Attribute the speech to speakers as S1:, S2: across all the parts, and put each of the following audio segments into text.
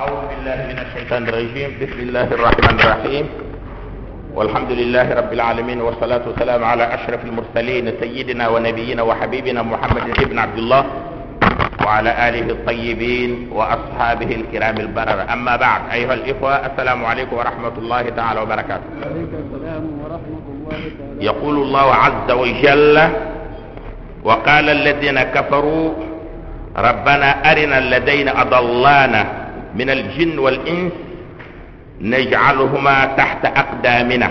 S1: أعوذ بالله من الشيطان الرجيم. بسم الله الرحمن الرحيم. والحمد لله رب العالمين والصلاة والسلام على أشرف المرسلين سيدنا ونبينا وحبيبنا محمد بن عبد الله وعلى آله الطيبين وأصحابه الكرام البرر. أما بعد أيها الإخوة السلام عليكم ورحمة الله تعالى وبركاته.
S2: السلام ورحمة الله تعالى.
S1: يقول الله عز وجل وقال الذين كفروا ربنا أرنا الذين أضلانا من الجن والإنس نجعلهما تحت أقدامنا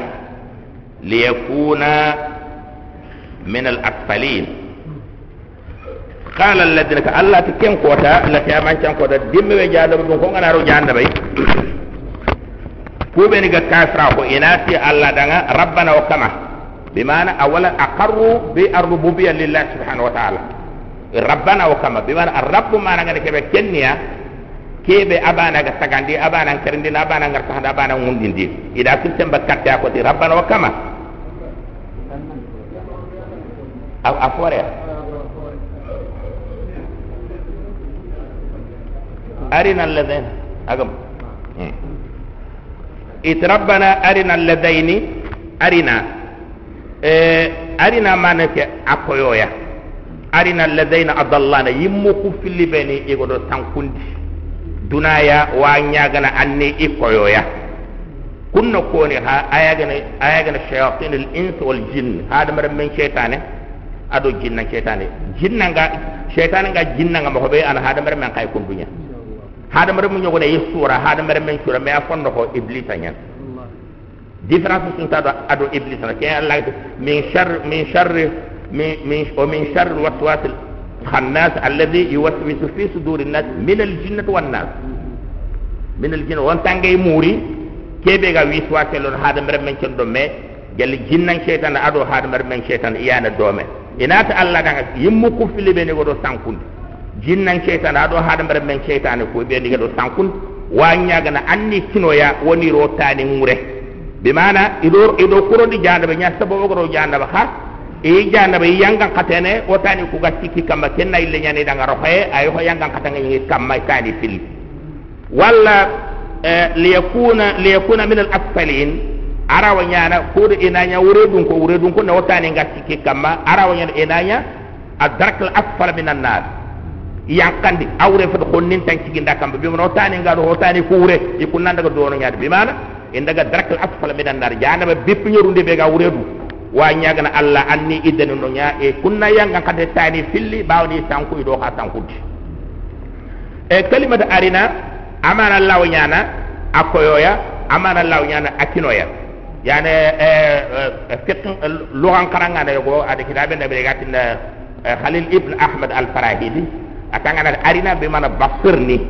S1: ليكونا من الأسفلين. قال الذين الله تكين كوتا التي أمان كان كوتا. دم وجانا بدون كون أنا رو جانا بي كوبني كافرا إناتي الله دانا ربنا وكما. بمعنى أولا أقروا بالربوبية لله سبحانه وتعالى. ربنا وكما. بمعنى الرب ما نغني كبه كنيا. kebe abana ga tagandi abana karindi na abana ngar tahda abana ngundindi ida kuntem bakatte ya akoti rabbana wa kama aw afore ya? arina alladhain. Agam. Hmm. It rabbana arina alladhaini arina. Eh arina manake akoyoya arina alladhaina adallana. Yimmu ku filibeni igodo tankundi dunaya wa nyagana anni ikoyoya kunna koni ha ayagana ayagana shayatin al ins wal jinn. Ha hada mar men shaytane ado jinna shaytane jinna ga shaytane ga jinna ga mahobe an hada mar men kay kumbunya. Ha hada mar mun yogone yisura hada mar men sura me afondo ko iblisa
S2: nyan
S1: difference sun tada ado iblisa. Ke allah min shar min shar min min o min shar waswasil khannas alladhi yuwaswisu fi sudur an-nas min al-jinnati wan-nas min al-jinn won tangay muri kebe ga wiswase lon hada mara men ken do me gel jinnan shaytan ado hada mara men shaytan iyana do me inata allah daga yimmu ku filibe ne go do sankundi jinnan shaitan aɗo haɗa mbaɗa men shaytane ko ɓe ndiga ɗo sankun wañagana anni kinoya woni ro tani ŋure bi mana iɗo iɗo kurodi jandaɓe ña e jandaɓa yangan katene o tani kuga sikki kamma kenna ille ñani ɗanga rohoye ay ho yangan katanga ñi kamma tani filli walla liyakuna liyakuna min al asfalin arawa ñana kuɗo inaña wure ɗum ko wure ɗum ko ne o tani ga sikki kamma arawa ñana inaña a dark al asfala min annar yankandi awre fata honnin tan ciginda kamɓe bimana o tani ngaɗo o tani ko wure i kunnandaga dono ñaade bimana en daga darakal asfala minan nar janaba beppiñorude ɓe ga wuredu wa ñagana allah anni iddani no ña e kunna yangan kade tani filli ɓawni sankuy ɗo ha sankudde e kalimata arina amana law ñana akkoyoya amana law ñana akkinoya yani fiq lugan karangana yogo ada kitabe nabi gatinna khalil ibn ahmad al farahidi atangana arina be mana basirni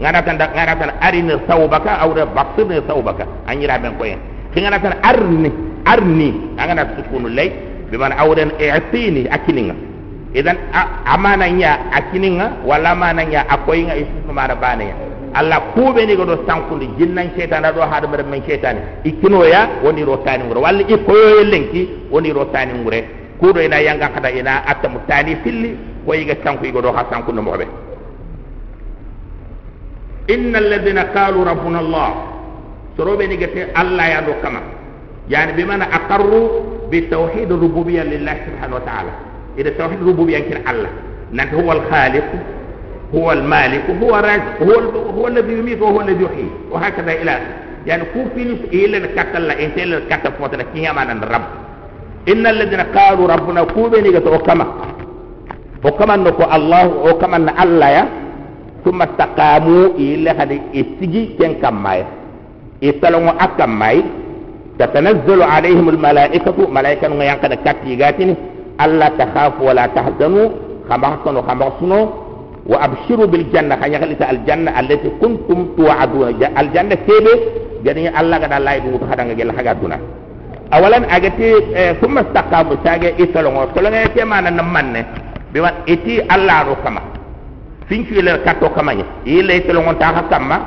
S1: ngana tan ngana tan arina sawbaka aw da basirni sawbaka anyira ben koyen. Ki ngana tan arni arni. Ngana sukunu lay be mana awden i'tini akininga. Idan amana nya akininga wala mana nya akoyinga isu mara bane Allah kube ni godo sankundi jinnan shaytan do hada mer men shaytan ikinoya woni ro tani ngure. Walla ikoyo lenki woni ro tani ngure. Kudo ina yanga kada ina atta mutani filli. Ko yiga sanku yigo do ha sanku no mobe inna alladhina qalu rabbuna allah. Sorobe ni gete allah ya do kama yani bi mana aqarru bi tawhid rububiyyah lillah subhanahu wa ta'ala ida tawhid rububiyyah kin allah nan huwa al khaliq huwa al malik huwa raziq huwa huwa alladhi yumiitu wa huwa alladhi yuhyi wa hakadha ila yani ku fini ila katalla intel katta fotana kiyama nan rabb inna alladhina qalu rabbuna kubeni gato kama o kamanno ko allah o kamanno allah ya summa تتنزل عليهم الملائكة. ملائكة ينقل كاتيغاتين ألا تخافوا ولا تحزنوا. خمرتنوا خمرتنوا. وأبشروا بالجنة. خيالت الجنة التي كنتم توعدون. الجنة كيبي جنية الله قد الله يدوم تخدم جل حاجاتنا أولا أجتي آه، ثم استقاموا. ساجي إسلام. وسلام يتي ما نمنه بما إتي الله رحمه فين في كاتو كمان يلي إسلون تاها كما.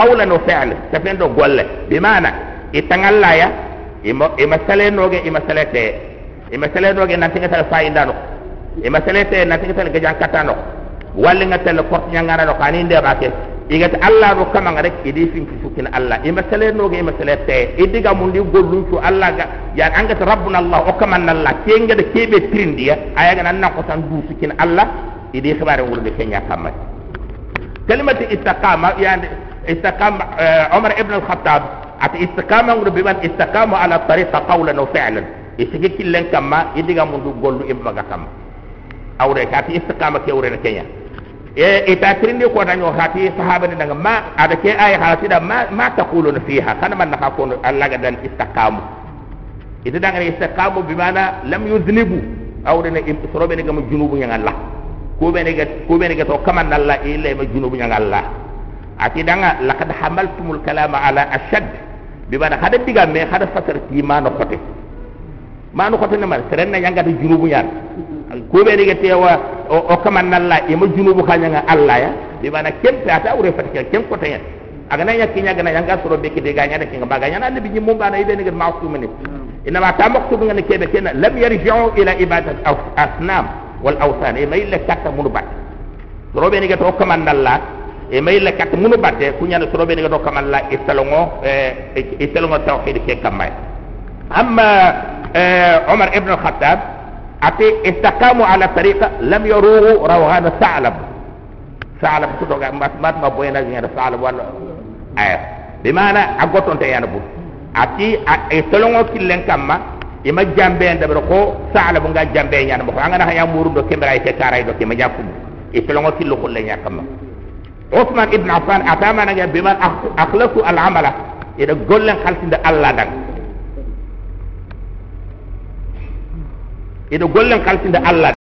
S1: قولا وفعلا. تفين دو بمعنى ke mana itangalla ya. Ima ima sale noge ima sale te. Ima sale noge nan tinga tal faida no. Ima sale te nan tinga tal gajan katano walli nga tel kort nyangana no. Kani nde ba ke igat allah ro kama rek idi fin fi sukin allah. E masale no ge masale te. Idiga mun di gollu to allah ga. Ya anga rabbuna allah o kama allah. Kenga de kebe trindiya aya ga nan na ko tan du sukin allah. Idi khabare wurde kenya kamma kalimatu istiqama yani istiqama umar ibn al-khattab at istiqama ngur biman istiqama ala tariqa qawlan wa fi'lan isigi killen kamma idiga mun du gollu ibba ga kamma awre ka ti istiqama ke awre kenya e ita trinde ko daño hati sahaba ni daga ma ada ke ay halati da ma ma taquluna fiha kana man naka ko Allah ga dan istiqamu ita daga istiqamu bi mana lam yuznibu awre ne sorobe ne ga junubu yang Allah ko be ne ga ko be ne ga to kaman Allah ille ma junubu yang Allah ati daga laqad hamaltumul kalama ala ashad bi mana hada diga me hada fasar ti ma no kote ma no kote ne ma serenna yanga de junubu yang. Ko be diga tewa o kama nalla e ma junubu kanya alla ya. Mana kem ta ta ure fatika kem ko tanya aga na yakki nyaga na yanga soro be kide ganya de kinga baganya. Na nabi nyum bana ibe ni ma'sum ni. Inna ma ta maktu ngani kebe kena lam yarji'u ila ibadat asnam wal awsan e may le katta munu bat soro be ni ga to kama nalla e may le katta munu batte ku nyana soro be ni ga to kama nalla e salongo e salongo tawhid ke kamay amma Umar ibn al-Khattab ati istaqamu ala tariqa lam yaruhu rawhan sa'lab sa'lab to ga mat mat ma boyna ga sa'lab wala ay bi mana agoton te yana bu ati tolongo killen kamma ima jambe en dabar ko sa'lab nga jambe yana ko angana ha ya muru do kembra ite karay do kema jakku e tolongo killo ko le nyakama Uthman ibn Affan atama nga bima akhlasu al amala ida gollen khaltinde Allah dan ida gollen kaltinde allah